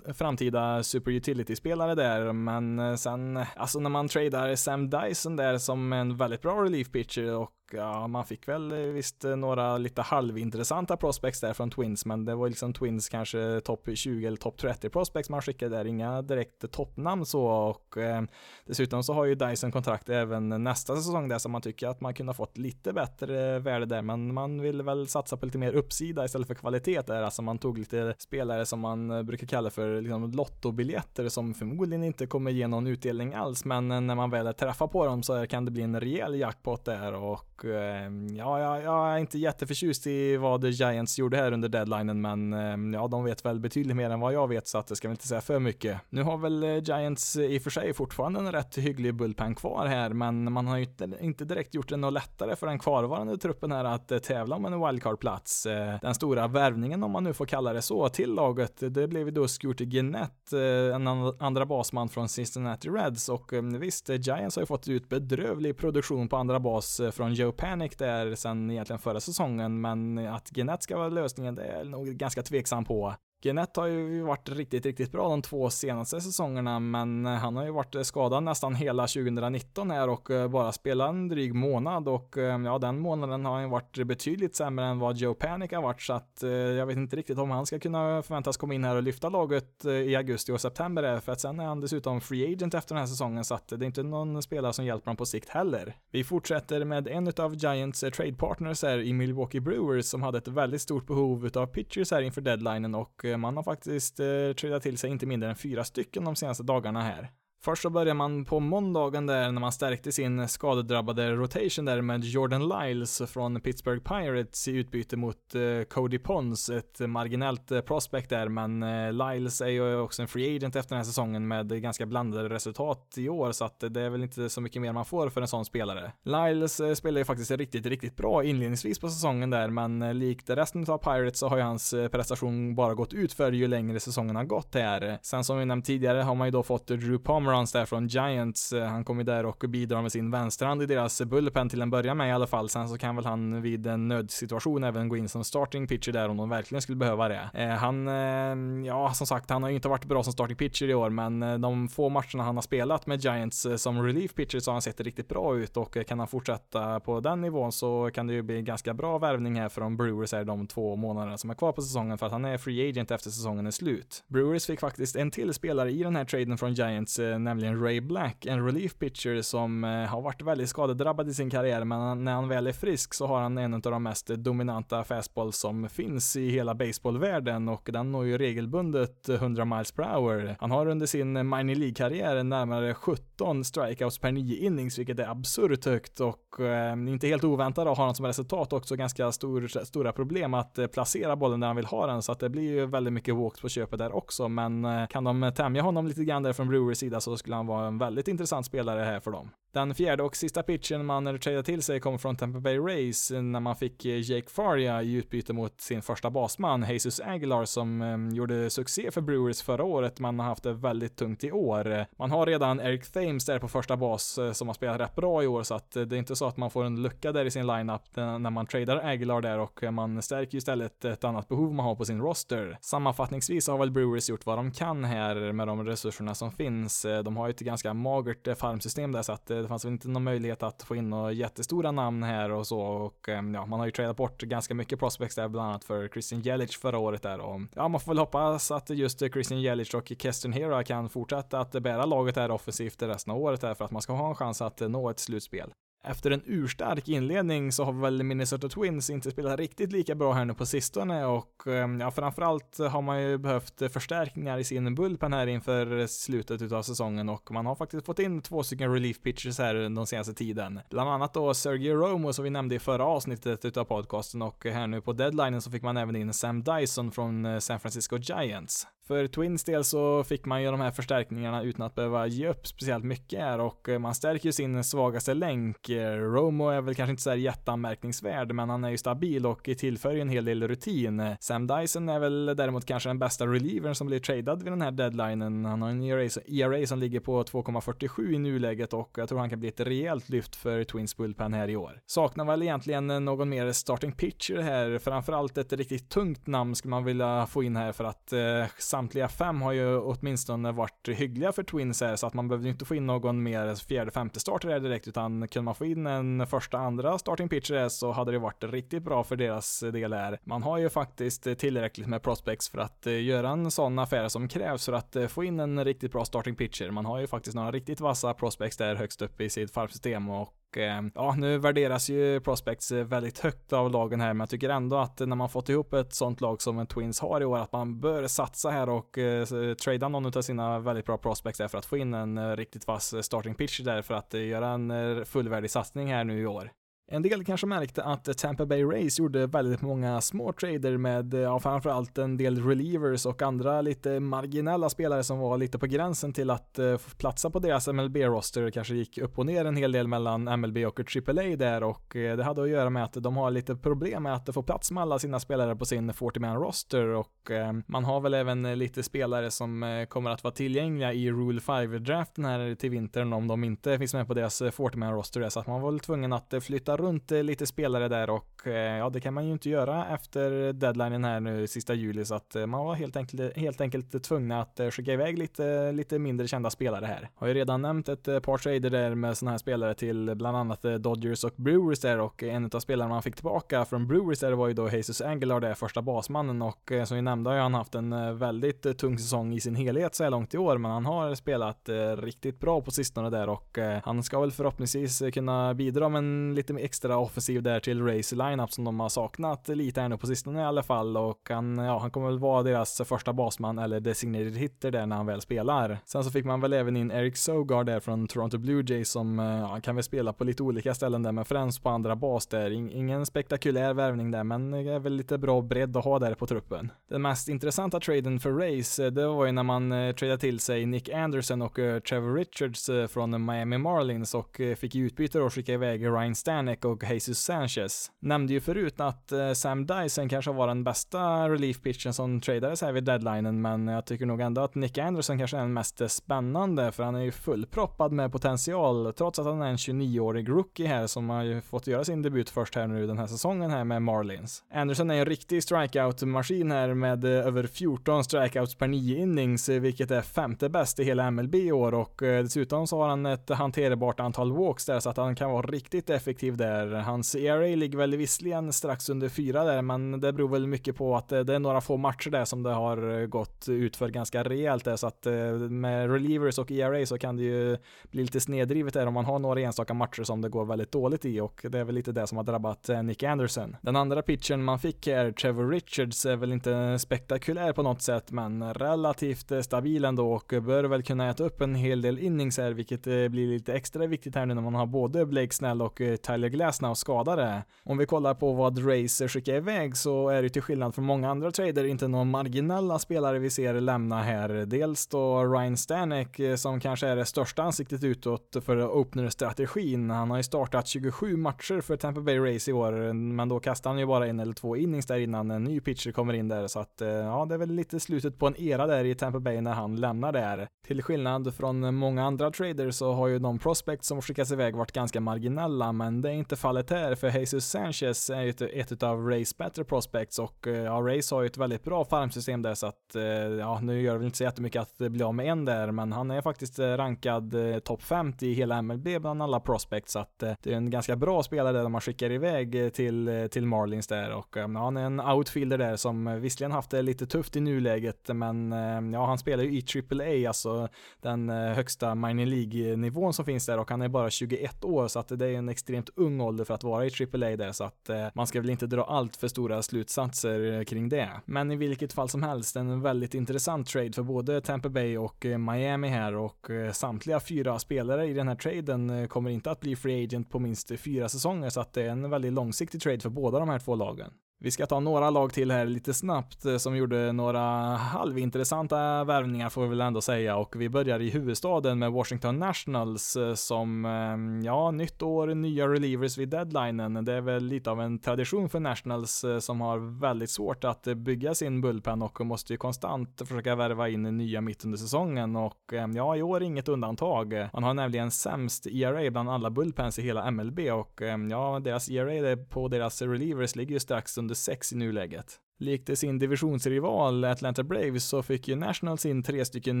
A: en framtida super utility-spelare där, men eh, sen, alltså när man tradar Sam Dyson där som en väldigt bra relief pitcher och ja, man fick väl eh, visst eh, några lite halvintressanta prospects där från Twins, men det var liksom Twins kanske topp 20 eller topp 30 prospects man skickade där, inga direkt toppnamn så och eh, dessutom så har ju Dyson kontrakt även nästa säsong där så man tycker att man kunde ha fått lite bättre eh, värde där, men man vill väl satsa på lite mer uppsida istället för kvalitet där, alltså man tog lite spelare som man brukar kalla för liksom lottobiljetter som förmodligen inte kommer ge någon utdelning alls, men när man väl träffar på dem så kan det bli en rejäl jackpot där och Ehm, ja, jag, jag är inte jätteförtjust i vad The Giants gjorde här under deadlinen, men ehm, ja, de vet väl betydligt mer än vad jag vet så att det ska väl inte säga för mycket. Nu har väl eh, Giants eh, i och för sig fortfarande en rätt hygglig bullpen kvar här, men man har ju inte, inte direkt gjort det något lättare för den kvarvarande truppen här att eh, tävla om en wildcard-plats. Den stora värvningen, om man nu får kalla det så, till laget, det blev ju då Scooter Gennett, en andra basman från Cincinnati Reds och ehm, visst, Giants har ju fått ut bedrövlig produktion på andra bas från Joe Panic där sen egentligen förra säsongen, men att Genet ska vara lösningen, det är nog ganska tveksam på. Genet har ju varit riktigt, riktigt bra de två senaste säsongerna, men eh, han har ju varit eh, skadad nästan hela 2019 här och eh, bara spelat en dryg månad och ja, den månaden har han ju varit betydligt sämre än vad Joe Panic har varit, så att jag vet inte riktigt om han ska kunna förväntas komma in här och lyfta laget i augusti och september, för att sen är han dessutom free agent efter den här säsongen, så att det är inte någon spelare som hjälper honom på sikt heller. Vi fortsätter med en av Giants trade partners här i Milwaukee Brewers som hade ett väldigt stort behov av pitchers här inför deadlinen och man har faktiskt eh, tradat till sig inte mindre än fyra stycken de senaste dagarna här. Först så börjar man på måndagen där när man stärkte sin skadedrabbade rotation där med Jordan Lyles från Pittsburgh Pirates i utbyte mot eh, Cody Pons, ett marginellt eh, prospect där, men eh, Lyles är ju också en free agent efter den här säsongen med ganska blandade resultat i år, så att det är väl inte så mycket mer man får för en sån spelare. Lyles spelar ju faktiskt riktigt, riktigt bra inledningsvis på säsongen där, men likt resten av Pirates så har ju hans prestation bara gått ut för ju längre säsongen har gått här. Sen som vi nämnt tidigare har man ju då fått Drew Palmer Morans där från Giants. Eh, han kommer där och bidrar med sin vänsterhand i deras bullpen till en början med i alla fall. Sen så kan väl han vid en nödsituation även gå in som starting pitcher där om de verkligen skulle behöva det. Eh, han, eh, ja som sagt, han har ju inte varit bra som starting pitcher i år, men de få matcherna han har spelat med Giants som relief pitcher så har han sett riktigt bra ut och kan han fortsätta på den nivån så kan det ju bli ganska bra värvning här från Brewers här de två månaderna som är kvar på säsongen för att han är free agent efter säsongen är slut. Brewers fick faktiskt en till spelare i den här traden från Giants nämligen Ray Black, en relief pitcher som eh, har varit väldigt skadedrabbad i sin karriär, men när han väl är frisk så har han en av de mest dominanta fastballs som finns i hela baseballvärlden och den når ju regelbundet 100 miles per hour. Han har under sin minor League-karriär närmare 17 strikeouts per 9 innings, vilket är absurt högt och eh, inte helt oväntat har han som resultat också ganska stor, stora problem att eh, placera bollen där han vill ha den, så att det blir ju väldigt mycket walks på köpet där också, men eh, kan de tämja honom lite grann där från Brewers sida så så skulle han vara en väldigt intressant spelare här för dem. Den fjärde och sista pitchen man tradade till sig kom från Tampa Bay Rays när man fick eh, Jake Faria i utbyte mot sin första basman, Jesus Aguilar, som ehm, gjorde succé för Brewers förra året. Man har haft det väldigt tungt i år. Man har redan Eric Thames där på första bas eh, som har spelat rätt bra i år, så att eh, det är inte så att man får en lucka där i sin lineup när man tradar Aguilar där och man stärker istället ett annat behov man har på sin roster. Sammanfattningsvis har väl Brewers gjort vad de kan här med de resurserna som finns. De har ju ett ganska magert farmsystem där, så att det fanns väl inte någon möjlighet att få in några jättestora namn här och så och eh, ja, man har ju tradat bort ganska mycket prospects där bland annat för Christian Jelic förra året där och ja, man får väl hoppas att just Christian Jelic och Keston Hera kan fortsätta att bära laget här offensivt resten av året här för att man ska ha en chans att nå ett slutspel. Efter en urstark inledning så har väl Minnesota Twins inte spelat riktigt lika bra här nu på sistone och ehm, ja, framförallt har man ju behövt förstärkningar i sin bullpen här inför slutet utav säsongen och man har faktiskt fått in två stycken relief pitchers här den senaste tiden. Bland annat då Sergio Romo som vi nämnde i förra avsnittet utav podcasten och här nu på deadlinen så fick man även in Sam Dyson från eh, San Francisco Giants. För Twins del så fick man ju de här förstärkningarna utan att behöva ge upp speciellt mycket här och eh, man stärker ju sin svagaste länk. Romo är väl kanske inte så jätteanmärkningsvärd, men han är ju stabil och tillför ju en hel del rutin. Sam Dyson är väl däremot kanske den bästa relievern som blir tradad vid den här deadlinen. Han har en ERA, som ligger på 2,47 i nuläget och jag tror han kan bli ett rejält lyft för Twins bullpen här i år. Saknar väl egentligen någon mer starting pitcher här, framförallt ett riktigt tungt namn skulle man vilja få in här för att eh, samtliga fem har ju åtminstone varit hyggliga för Twins här, så att man behövde inte få in någon mer fjärde, femte starter direkt, utan kunde man få in en första, andra starting pitcher så hade det varit riktigt bra för deras del här. Man har ju faktiskt tillräckligt med prospects för att eh, göra en sån affär som krävs för att eh, få in en riktigt bra starting pitcher. Man har ju faktiskt några riktigt vassa prospects där högst upp i sitt farmsystem och Eh, ja, nu värderas ju prospects väldigt högt av lagen här, men jag tycker ändå att när man fått ihop ett sånt lag som en Twins har i år, att man bör satsa här och eh, trada någon av sina väldigt bra prospects där för att få in en eh, riktigt vass starting pitch där för att eh, göra en eh, fullvärdig satsning här nu i år. En del kanske märkte att Tampa Bay Rays gjorde väldigt många små trader med, eh, ja, framförallt en del relievers och andra lite marginella spelare som var lite på gränsen till att uh, platsa på deras MLB-roster. kanske gick upp och ner en hel del mellan MLB och AAA där och uh, det hade att göra med att de har lite problem med att få plats med alla sina spelare på sin 40-man roster och uh, man har väl även lite spelare som kommer att vara tillgängliga i Rule 5-draften här till vintern om de inte finns med på deras 40-man roster så att man var väl tvungen att flytta runt eh, lite spelare där och eh, ja, det kan man ju inte göra efter deadlinen här nu sista juli så att eh, man var helt enkelt, helt enkelt tvungna att skicka iväg lite, lite mindre kända spelare här. Har ju redan nämnt ett par trader där med sådana här spelare till bland annat Dodgers och Brewers där och en av spelarna man fick tillbaka från Brewers där var ju då Jesus Angelard, där, första basmannen och som vi nämnde har han haft en väldigt tung säsong i sin helhet så här långt i år men han har spelat riktigt bra på sistone där och han ska väl förhoppningsvis kunna bidra med en lite extra offensiv där till Race lineup som de har saknat lite här nu på sistone i alla fall och han, ja, han kommer väl vara deras första basman eller designated hitter där när han väl spelar. Sen så fick man väl även in Eric Sogard där från Toronto Blue Jays som eh, ja, kan väl spela på lite olika ställen där men främst på andra bas där. ingen spektakulär värvning där men det är väl lite bra bredd att ha där på truppen. Den mest intressanta traden för Race eh, det var ju när man eh, tradade till sig Nick Anderson och eh, Trevor Richards från Miami Marlins och fick i utbyte då skicka iväg Ryan Stanek och Jesus Sanchez. Nämnde ju förut att eh, Sam Dyson kanske var den bästa relief pitchen som tradades här vid deadlinen, men jag tycker nog ändå att Nick Anderson kanske är den mest spännande, för han är ju fullproppad med potential, trots att han är en 29-årig rookie här som har ju fått göra sin debut först här nu den här säsongen här med Marlins. Anderson är en riktig strikeout-maskin här med eh, över 14 strikeouts per 9 innings, eh, vilket är femte bäst i hela MLB i år och dessutom så har han ett hanterbart antal walks där så att han kan vara riktigt effektiv där. Hans ERA ligger väl visserligen strax under fyra där, men det beror väl mycket på att eh, det är några få matcher där som det har eh, gått utför ganska rejält där, så att eh, med relievers och ERA så kan det ju bli lite snedrivet där om man har några enstaka matcher som det går väldigt dåligt i och det är väl lite det som har drabbat Nick Anderson. Den andra pitchen man fick här, Trevor Richards, är väl inte spektakulär på något sätt, men relativt stabil ändå och bör väl kunna äta upp en hel del innings här, vilket blir lite extra viktigt här nu när man har både Blake Snell och Tyler Glasnow skadade. Om vi kollar på vad Racer skickar iväg så är det till skillnad från många andra trader inte några marginella spelare vi ser lämna här. Dels då Ryan Stanek eh, som kanske är det största ansiktet utåt för opener-strategin. Han har ju startat 27 matcher för Tampa Bay Race i år, men då kastar han ju bara en eller två innings där innan en ny pitcher kommer in där, så att eh, ja, det är väl lite slutet på en era där i Tampa Bay när han lämnar där. Till skillnad från många andra traders så har ju de prospects som skickas iväg varit ganska marginella, men det är inte fallet här, för Jesus Sanchez är ju ett, ett av Rays bättre prospects och eh, ja, Rays har ju ett väldigt bra farmsystem där så att eh, ja, nu gör det väl inte så jättemycket att bli av med en där, men han är faktiskt eh, rankad topp 50 i hela MLB bland alla prospects så att det är en ganska bra spelare där man skickar iväg till, till Marlins där och ja, han är en outfielder där som visserligen haft det lite tufft i nuläget, men ja, han spelar ju i AAA, alltså den högsta minor League-nivån som finns där och han är bara 21 år så att det är en extremt ung ålder för att vara i AAA där så att eh, man ska väl inte dra allt för stora slutsatser eh, kring det. Men i vilket fall som helst en väldigt intressant trade för både Tampa Bay och eh, Miami här och eh, samtliga fyra spelare i den här traden eh, kommer inte att bli free agent på minst fyra säsonger så att det är en väldigt långsiktig trade för båda de här två lagen. Vi ska ta några lag till här lite snabbt eh, som gjorde några halvintressanta värvningar får vi väl ändå säga och vi börjar i huvudstaden med Washington Nationals eh, som, eh, ja, nytt år, nya relievers vid deadlinen. Det är väl lite av en tradition för Nationals som har väldigt svårt att bygga sin bullpen och måste ju konstant försöka värva in nya mitt under säsongen och ja, i år inget undantag. Man har nämligen sämst ERA bland alla bullpens i hela MLB och ja, deras ERA på deras relievers ligger ju strax under under 6 i nuläget. Likt sin divisionsrival Atlanta Braves så fick ju Nationals in tre stycken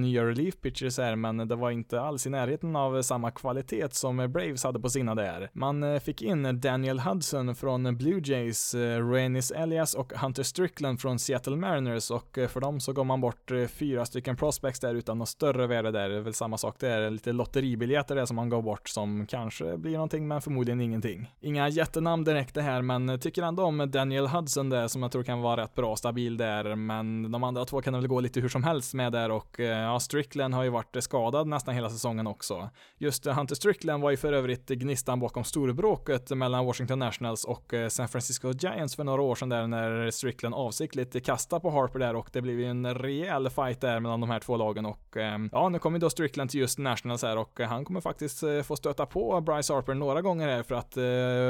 A: nya relief pitchers här, men det var inte alls i närheten av samma kvalitet som Braves hade på sina där. Man eh, fick in Daniel Hudson från Blue Jays, eh, Renis Elias och Hunter Strickland från Seattle Mariners och eh, för dem så gav man bort fyra stycken prospects där utan något större värde där. Det är väl samma sak där, lite lotteribiljetter där som man gav bort som kanske blir någonting men förmodligen ingenting. Inga jättenamn direkt det här men tycker ändå om Daniel Hudson där som jag tror kan vara rätt bra stabil där men de andra två kan väl gå lite hur som helst med där och eh, ja, Strickland har ju varit skadad nästan hela säsongen också. Just eh, Hunter Strickland var ju för övrigt gnistan bakom storbråket mellan Washington Nationals och eh, San Francisco Giants för några år sedan där när Strickland avsiktligt kastade på Harper där och det blev ju en rejäl fight där mellan de här två lagen och ja, nu kommer då Strickland till just Nationals här och han kommer faktiskt få stöta på Bryce Harper några gånger här för att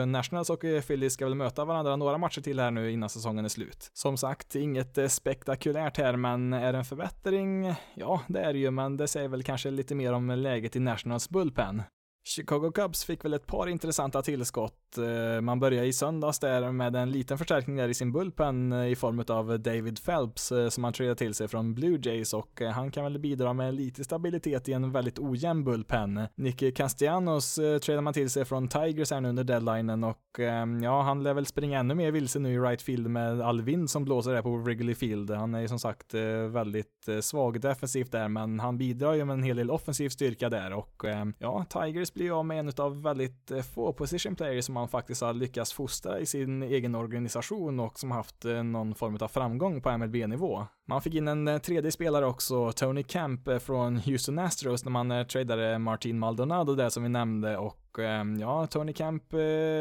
A: Nationals och Phillies ska väl möta varandra några matcher till här nu innan säsongen är slut. Som sagt, inget eh, spektakulärt här, men är det en förbättring? Ja, det är det ju, men det säger väl kanske lite mer om läget i Nationals bullpen. Chicago Cubs fick väl ett par intressanta tillskott. Eh, man började i söndags där med en liten förstärkning där i sin bullpen eh, i form av David Phelps eh, som han tradade till sig från Blue Jays och han kan väl bidra med lite stabilitet i en väldigt ojämn bullpen. Nicky Castellanos tradade man till sig från Tigers här nu under deadlinen och ehm, ja, han lär väl springa ännu mer vilse nu i right field med all vind som blåser där på Wrigley Field. Han är ju som sagt väldigt svag defensivt där, men han bidrar ju med en hel del offensiv styrka där och ehm, ja, Tigers blir av med en av väldigt eh, få position players som man faktiskt har lyckats fostra i sin egen organisation och som haft eh, någon form av framgång på MLB-nivå. Man fick in en eh, tredje spelare också, Tony Camp eh, från Houston Astros när man eh, tradade Martin Maldonado där som vi nämnde och ja, Tony Camp,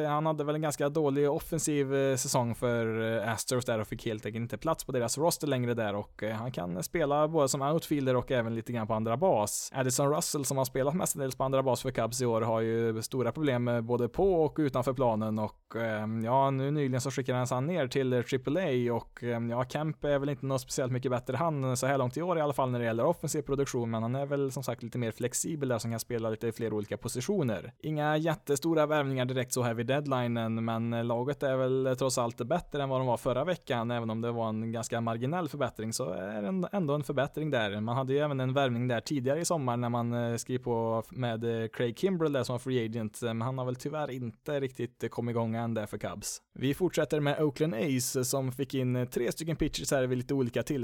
A: han hade väl en ganska dålig offensiv säsong för Astros där och fick helt enkelt inte plats på deras roster längre där och han kan spela både som outfielder och även lite grann på andra bas. Addison Russell som har spelat mestadels på andra bas för Cubs i år har ju stora problem både på och utanför planen och ja, nu nyligen så skickades han ner till AAA och ja, Camp är väl inte något speciellt mycket bättre han eh, så här långt i år i alla fall när det gäller offensiv produktion, men han är väl som sagt lite mer flexibel där som kan spela lite fler olika positioner. Inga jättestora värvningar direkt så här vid deadlinen, men eh, laget är väl trots allt bättre än vad de var förra veckan, även om det var en ganska marginell förbättring så är det ändå en förbättring där. Man hade ju även en värvning där tidigare i sommar när man eh, skrev på med Craig Kimbrell där som var free agent, men han har väl tyvärr inte riktigt kommit igång än där för Cubs. Vi fortsätter med Oakland Ace som fick in tre stycken pitchers här vid lite olika tillfällen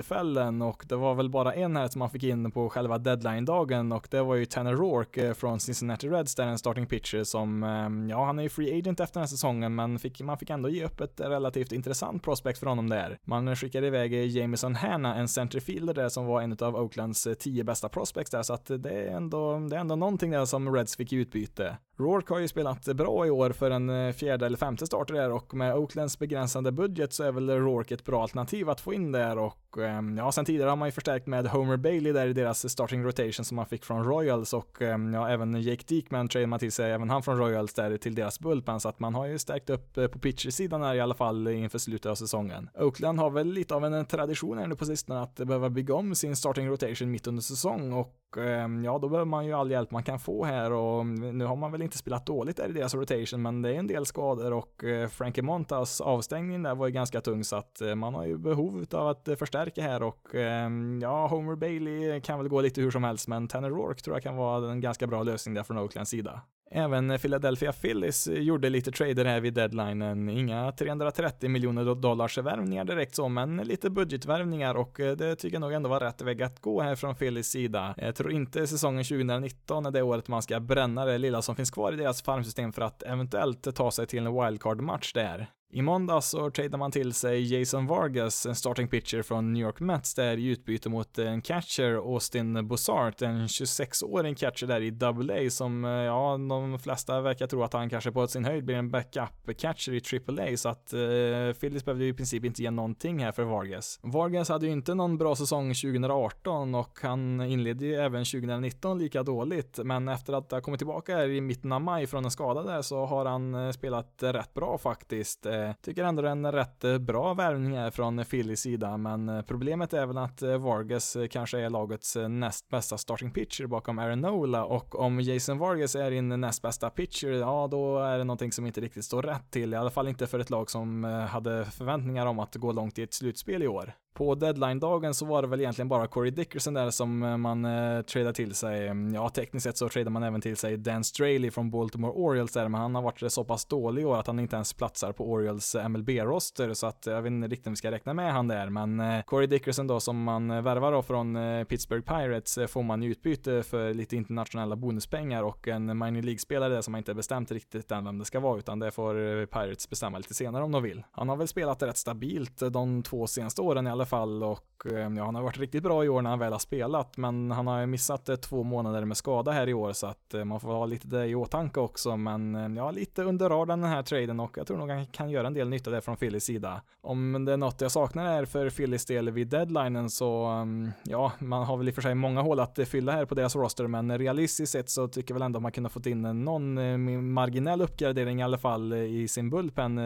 A: och det var väl bara en här som man fick in på själva deadline-dagen och det var ju Tanner Rourke eh, från Cincinnati Reds där en starting pitcher som, ehm, ja han är ju free agent efter den här säsongen men fick, man fick ändå ge upp ett relativt intressant prospect för honom där. Man skickade iväg eh, Jameson Hanna, en centerfielder där som var en av Oaklands eh, tio bästa prospects där så att det är ändå, det är ändå någonting där som Reds fick i utbyte. Rourke har ju spelat bra i år för en eh, fjärde eller femte starter där och med Oaklands begränsade budget så är väl Rourke ett bra alternativ att få in där och ehm, ja, sen tidigare har man ju förstärkt med Homer Bailey där i deras starting rotation som man fick från Royals och ehm, ja, även Jake Diekman trade man till sig, även han från Royals där till deras bullpen så att man har ju stärkt upp eh, på pitchersidan här i alla fall inför slutet av säsongen. Oakland har väl lite av en tradition här nu på sistone att behöva bygga om sin starting rotation mitt under säsong och Ehm, ja, då behöver man ju all hjälp man kan få här och mm, nu har man väl inte spelat dåligt där i deras rotation, men det är en del skador och eh, Frankie Montas avstängning där var ju ganska tung så att eh, man har ju behov av att eh, förstärka här och ehm, ja, Homer Bailey kan väl gå lite hur som helst, men Tanner Rourke tror jag kan vara en ganska bra lösning där från Oaklands sida. Även Philadelphia Phillies gjorde lite trader här vid deadlinen. Inga 330 miljoner dollars värvningar direkt så, men lite budgetvärvningar och eh, det tycker jag nog ändå var rätt väg att gå här från Phillies sida. Jag tror inte säsongen 2019 är det året man ska bränna det lilla som finns kvar i deras farmsystem för att eventuellt ta sig till en wildcard-match där. I måndags så tradade man till sig Jason Vargas, en starting pitcher från New York Mets, där i utbyte mot en catcher, Austin Bossart, en 26-årig catcher där i AA som, eh, ja, de flesta verkar tro att han kanske på sin höjd blir en backup-catcher i AAA, så att eh, Phillies behövde ju i princip inte ge någonting här för Vargas. Vargas hade ju inte någon bra säsong 2018 och han inledde ju även 2019 lika dåligt, men efter att ha kommit tillbaka här i mitten av maj från en skada där så har han eh, spelat rätt bra faktiskt eh, Eh, tycker ändå det är en rätt eh, bra värvning här från Phillies sida, men eh, problemet är väl att Vargas kanske är lagets näst bästa starting pitcher bakom Aaron Nola och om Jason Vargas är din näst bästa pitcher, ja då är det någonting som inte riktigt står rätt till, i alla fall inte för ett lag som hade förväntningar om att gå långt i ett slutspel i år. På deadline-dagen så var det väl egentligen bara Corey Dickerson där som eh, man eh, tradar till sig. Mm, ja, tekniskt sett så tradar man även till sig Dan Straley från Baltimore Orioles där, men han har varit så pass dålig i år att han inte ens platsar på Orioles eh, MLB-roster, så att eh, jag vet inte riktigt om vi ska räkna med han där, men eh, Corey Dickerson då som man värvar då från eh, Pittsburgh Pirates får man i utbyte för lite internationella bonuspengar och en minor League-spelare där som man inte bestämt riktigt än vem det ska vara, utan det får Pirates bestämma lite senare om de vill. Han har väl spelat rätt stabilt de två senaste åren i alla fall och eh, ja, han har varit riktigt bra i år när han väl har spelat, men han har missat eh, två månader med skada här i år så att eh, man får ha lite det i åtanke också, men ja, lite under radarn den här traden och jag tror nog han kan göra en del nytta där från Phillys sida. Om det är något jag saknar här för Phillys del vid deadlinen så, mm, ja, man har väl i och för sig många hål att fylla här på deras roster, men realistiskt sett så tycker jag väl ändå att man kunde fått in någon marginell uppgradering i alla fall i sin bullpen,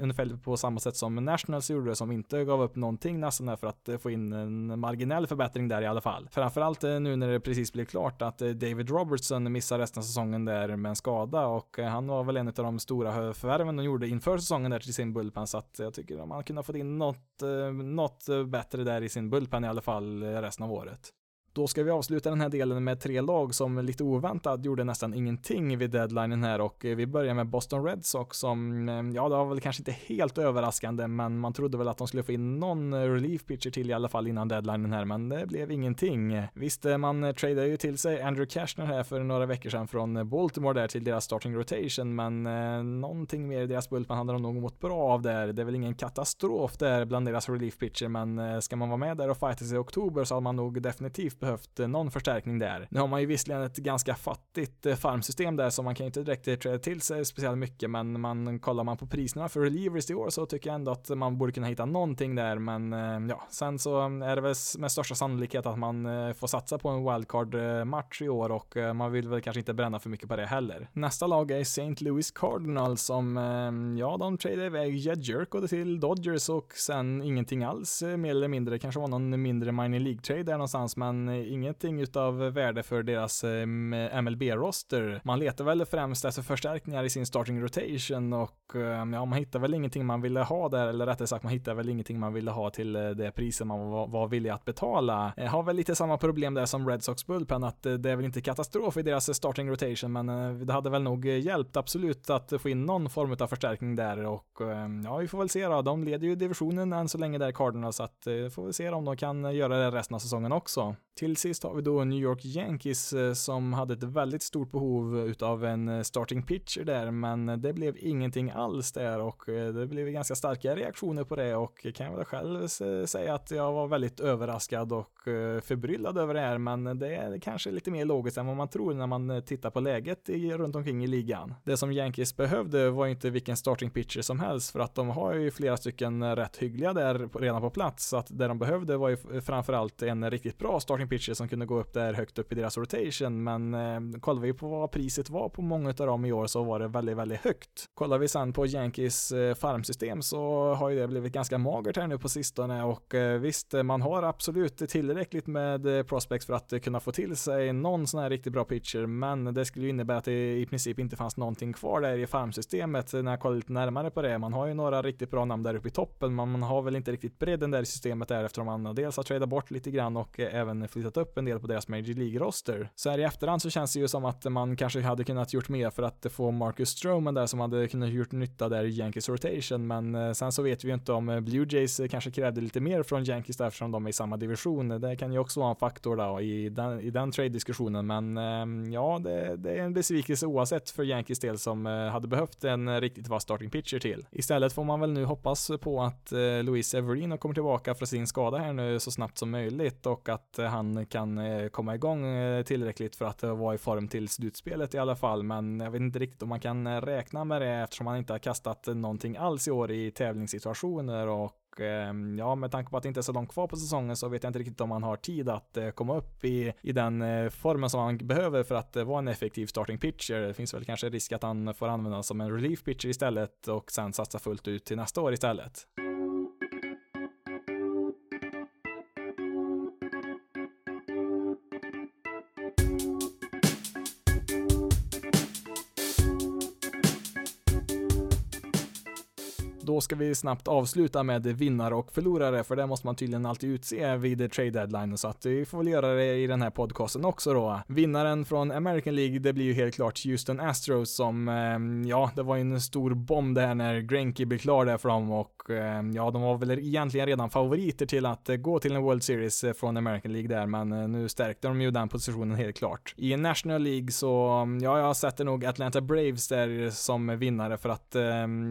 A: ungefär på samma sätt som Nationals gjorde, som inte gav upp någonting nästan här för att eh, få in en marginell förbättring där i alla fall. Framförallt eh, nu när det precis blev klart att eh, David Robertson missar resten av säsongen där med en skada och han var väl en av de stora förvärven de gjorde inför säsongen där till sin bullpen så att jag tycker att man kunde ha fått in något, något bättre där i sin bullpen i alla fall resten av året. Då ska vi avsluta den här delen med tre lag som lite oväntat gjorde nästan ingenting vid deadlinen här och vi börjar med Boston Red Sox som, eh, ja det var väl kanske inte helt överraskande men man trodde väl att de skulle få in någon relief pitcher till i alla fall innan deadlinen här men det blev ingenting. Visst, eh, man tradade ju till sig Andrew Cashner här för några veckor sedan från Baltimore där till deras starting rotation men eh, någonting mer i deras bullpen hade de nog mått bra av där. Det är väl ingen katastrof där bland deras relief pitcher men eh, ska man vara med där och fightas i oktober så har man nog definitivt behövt eh, någon förstärkning där. Nu har man ju visserligen ett ganska fattigt eh, farmsystem där så man kan inte direkt eh, träda till sig speciellt mycket men man kollar man på priserna för relievers i år så tycker jag ändå att man borde kunna hitta någonting där men ja, sen så mm, är det väl med största sannolikhet att man får satsa på en wildcard-match i år och man vill väl kanske inte bränna för mycket på det heller. Nästa lag är St. Louis Cardinals som, ja, de tradade iväg Jed Jerko till Dodgers och sen ingenting alls mer eller mindre, kanske var någon mindre minor League-trade där någonstans men ingenting utav värde för deras eh, MLB-roster. Man letar väl främst efter förstärkningar i sin starting rotation och eh, ja, man hittar väl ingenting man ville ha där, eller rättare sagt man hittar väl ingenting man ville ha till eh, det priset man var, var villig att betala. Jag har väl lite samma problem där som Red Sox Bullpen, att det är väl inte katastrof i deras starting rotation, men det hade väl nog hjälpt absolut att få in någon form av förstärkning där och ja, vi får väl se då. De leder ju divisionen än så länge där Cardinals, så att får vi se om de kan göra det resten av säsongen också. Till till sist har vi då New York Yankees eh, som hade ett väldigt stort behov utav en eh, starting pitcher där, men det blev ingenting alls där och eh, det blev ganska starka reaktioner på det och kan jag väl själv säga att jag var väldigt överraskad och förbryllad över det här, men det är kanske lite mer logiskt än vad man tror när man tittar på läget i, runt omkring i ligan. Det som Yankees behövde var inte vilken starting pitcher som helst för att de har ju flera stycken rätt hyggliga där redan på plats, så att det de behövde var ju framförallt en riktigt bra starting pitcher som kunde gå upp där högt upp i deras rotation, men eh, kollar vi på vad priset var på många av dem i år så var det väldigt, väldigt högt. Kollar vi sen på Yankees eh, farmsystem så har ju det blivit ganska magert här nu på sistone och eh, visst, eh, man har absolut tillräckligt med eh, prospects för att eh, kunna få till sig någon sån här riktigt bra pitcher, men det skulle ju innebära att det i princip inte fanns någonting kvar där i farmsystemet när jag kollar lite närmare på det. Man har ju några riktigt bra namn där uppe i toppen, men man har väl inte riktigt bredden där i systemet där eftersom man dels har tradat bort lite grann och eh, även flyttat upp en del på deras Major League-roster. Så här i efterhand så känns det ju som att man kanske hade kunnat gjort mer för att få Marcus Stroman där som hade kunnat gjort nytta där i Yankees rotation, men eh, sen så vet vi ju inte om eh, Blue Jays eh, kanske krävde lite mer från Yankees där eftersom de är i samma division. Det kan ju också vara en faktor då i den, i den trade-diskussionen, men ehm, ja, det, det, är en besvikelse oavsett för Yankees del som hade behövt en riktigt vass starting pitcher till. Istället får man väl nu hoppas på att Luis Severino kommer tillbaka från sin skada här nu så snabbt som möjligt och att han han kan eh, komma igång eh, tillräckligt för att eh, vara i form till slutspelet i alla fall, men jag vet inte riktigt om man kan räkna med det eftersom han inte har kastat någonting alls i år i tävlingssituationer och ehm, ja, med tanke på att det inte är så långt kvar på säsongen så vet jag inte riktigt om han har tid att komma upp i, i den formen som han behöver för att vara en effektiv starting pitcher. Det finns väl kanske risk att han får användas som en relief pitcher istället och sen satsa fullt ut till nästa år istället. Då ska vi snabbt avsluta med vinnare och förlorare, för det måste man tydligen alltid utse vid trade deadline, så att vi får väl göra det i den här podcasten också då. Vinnaren från American League, det blir ju helt klart Houston Astros som, eh, ja, det var ju en stor bomb där när Greinke blev klar där för dem och eh, ja, de var väl egentligen redan favoriter till att eh, gå till en World Series eh, från American League där, men eh, nu stärkte de ju den positionen helt klart. I National League så, ja, jag sätter nog Atlanta Braves där som vinnare för att, eh,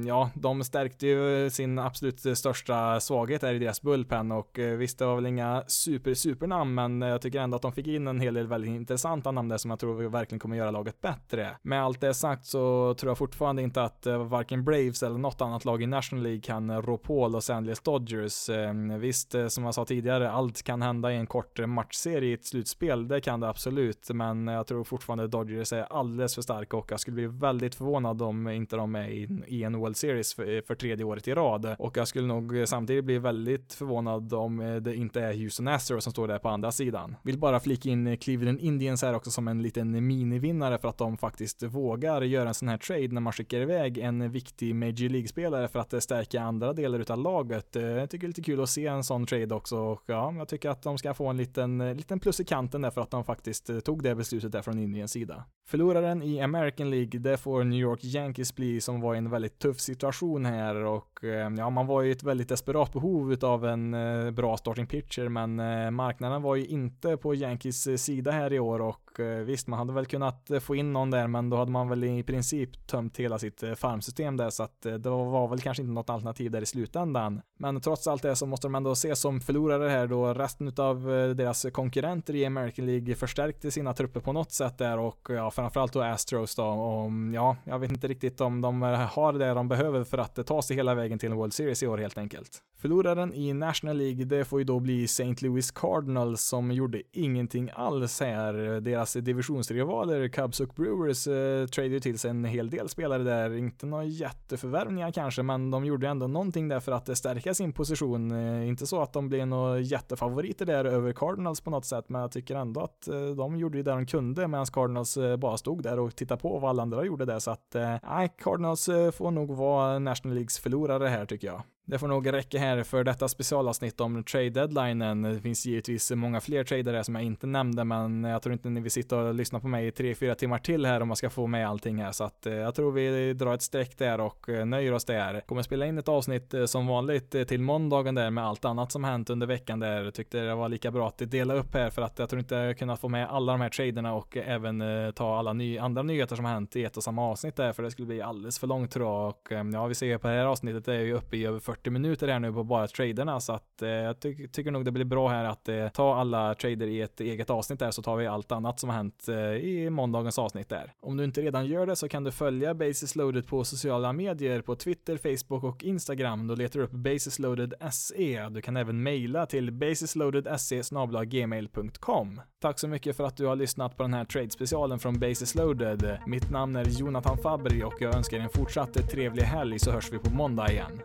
A: ja, de stärkte ju sin absolut största svaghet är i deras bullpen och eh, visst, det var väl inga super, supernamn, men jag tycker ändå att de fick in en hel del väldigt intressanta namn där som jag tror verkligen kommer göra laget bättre. Med allt det sagt så tror jag fortfarande inte att eh, varken Braves eller något annat lag i National League kan rå på Los Angeles Dodgers. Ehm, visst, eh, som jag sa tidigare, allt kan hända i en kort matchserie i ett slutspel, det kan det absolut, men jag tror fortfarande Dodgers är alldeles för starka och jag skulle bli väldigt förvånad om inte de är i en World Series för, för tredje året i rad. Och jag skulle nog eh, samtidigt bli väldigt förvånad om eh, det inte är Houston Astros som står där på andra sidan. Vill bara flika in eh, Cleveland Indians här också som en liten minivinnare för att de faktiskt vågar göra en sån här trade när man skickar iväg en viktig Major League-spelare för att stärka andra delar utav laget. Jag tycker det är lite kul att se en sån trade också och ja, jag tycker att de ska få en liten, liten plus i kanten där för att de faktiskt tog det beslutet där från Indiens sida. Förloraren i American League, det får New York Yankees bli som var i en väldigt tuff situation här och eh, ja, man var ju ett väldigt desperat behov av en eh, bra starting pitcher, men eh, marknaden var ju inte på Yankees sida här i år och Eh, visst, man hade väl kunnat eh, få in någon där, men då hade man väl i princip tömt hela sitt eh, farmsystem där, så att det var väl kanske inte något alternativ där i slutändan. Men trots allt det så måste de ändå ses som förlorare här då resten av deras konkurrenter i American League förstärkte sina trupper på något sätt där och ja, framförallt då Astros då och ja, jag vet inte riktigt om de har det de behöver för att ta sig hela vägen till en World Series i år helt enkelt. Förloraren i National League, det får ju då bli St. Louis Cardinals som gjorde ingenting alls här. Deras divisionsrivaler Cubs och Brewers eh, ju till sig en hel del spelare där. Inte några jätteförvärvningar kanske, men de gjorde ändå någonting där för att stärka sin position. Eh, inte så att de blev några jättefavoriter där över Cardinals på något sätt, men jag tycker ändå att eh, de gjorde ju det de kunde medan Cardinals eh, bara stod där och tittade på vad alla andra gjorde där. Så att, eh, nej, Cardinals eh, får nog vara National Leagues förlorare här tycker jag. Det får nog räcka här för detta specialavsnitt om trade deadlinen. Det finns givetvis många fler tradare som jag inte nämnde, men jag tror inte ni vill sitta och lyssna på mig i tre, fyra timmar till här om man ska få med allting här, så att eh, jag tror vi drar ett streck där och eh, nöjer oss där. Kommer spela in ett avsnitt eh, som vanligt till måndagen där med allt annat som hänt under veckan där. Tyckte det var lika bra att dela upp här för att jag tror inte jag kunnat få med alla de här traderna och även ta alla ny andra nyheter som hänt i ett och samma avsnitt där, för det skulle bli alldeles för långt tror jag. Och ja, vi ser på det här avsnittet det är ju uppe i över 40 minuter här nu på bara traderna så att eh, jag ty tycker nog det blir bra här att eh, ta alla trader i ett eget avsnitt där så tar vi allt annat som har hänt eh, i måndagens avsnitt där. Om du inte redan gör det så kan du följa Basis Loaded på sociala medier på Twitter, Facebook och Instagram. Då letar du upp Basis Loaded SE. Du kan även mejla till basisloadedse gmail.com. Tack så mycket för att du har lyssnat på den här trade-specialen från Basis Loaded. Mitt namn är Jonathan Fabri och jag önskar en fortsatt trevlig helg så hörs vi på måndag igen.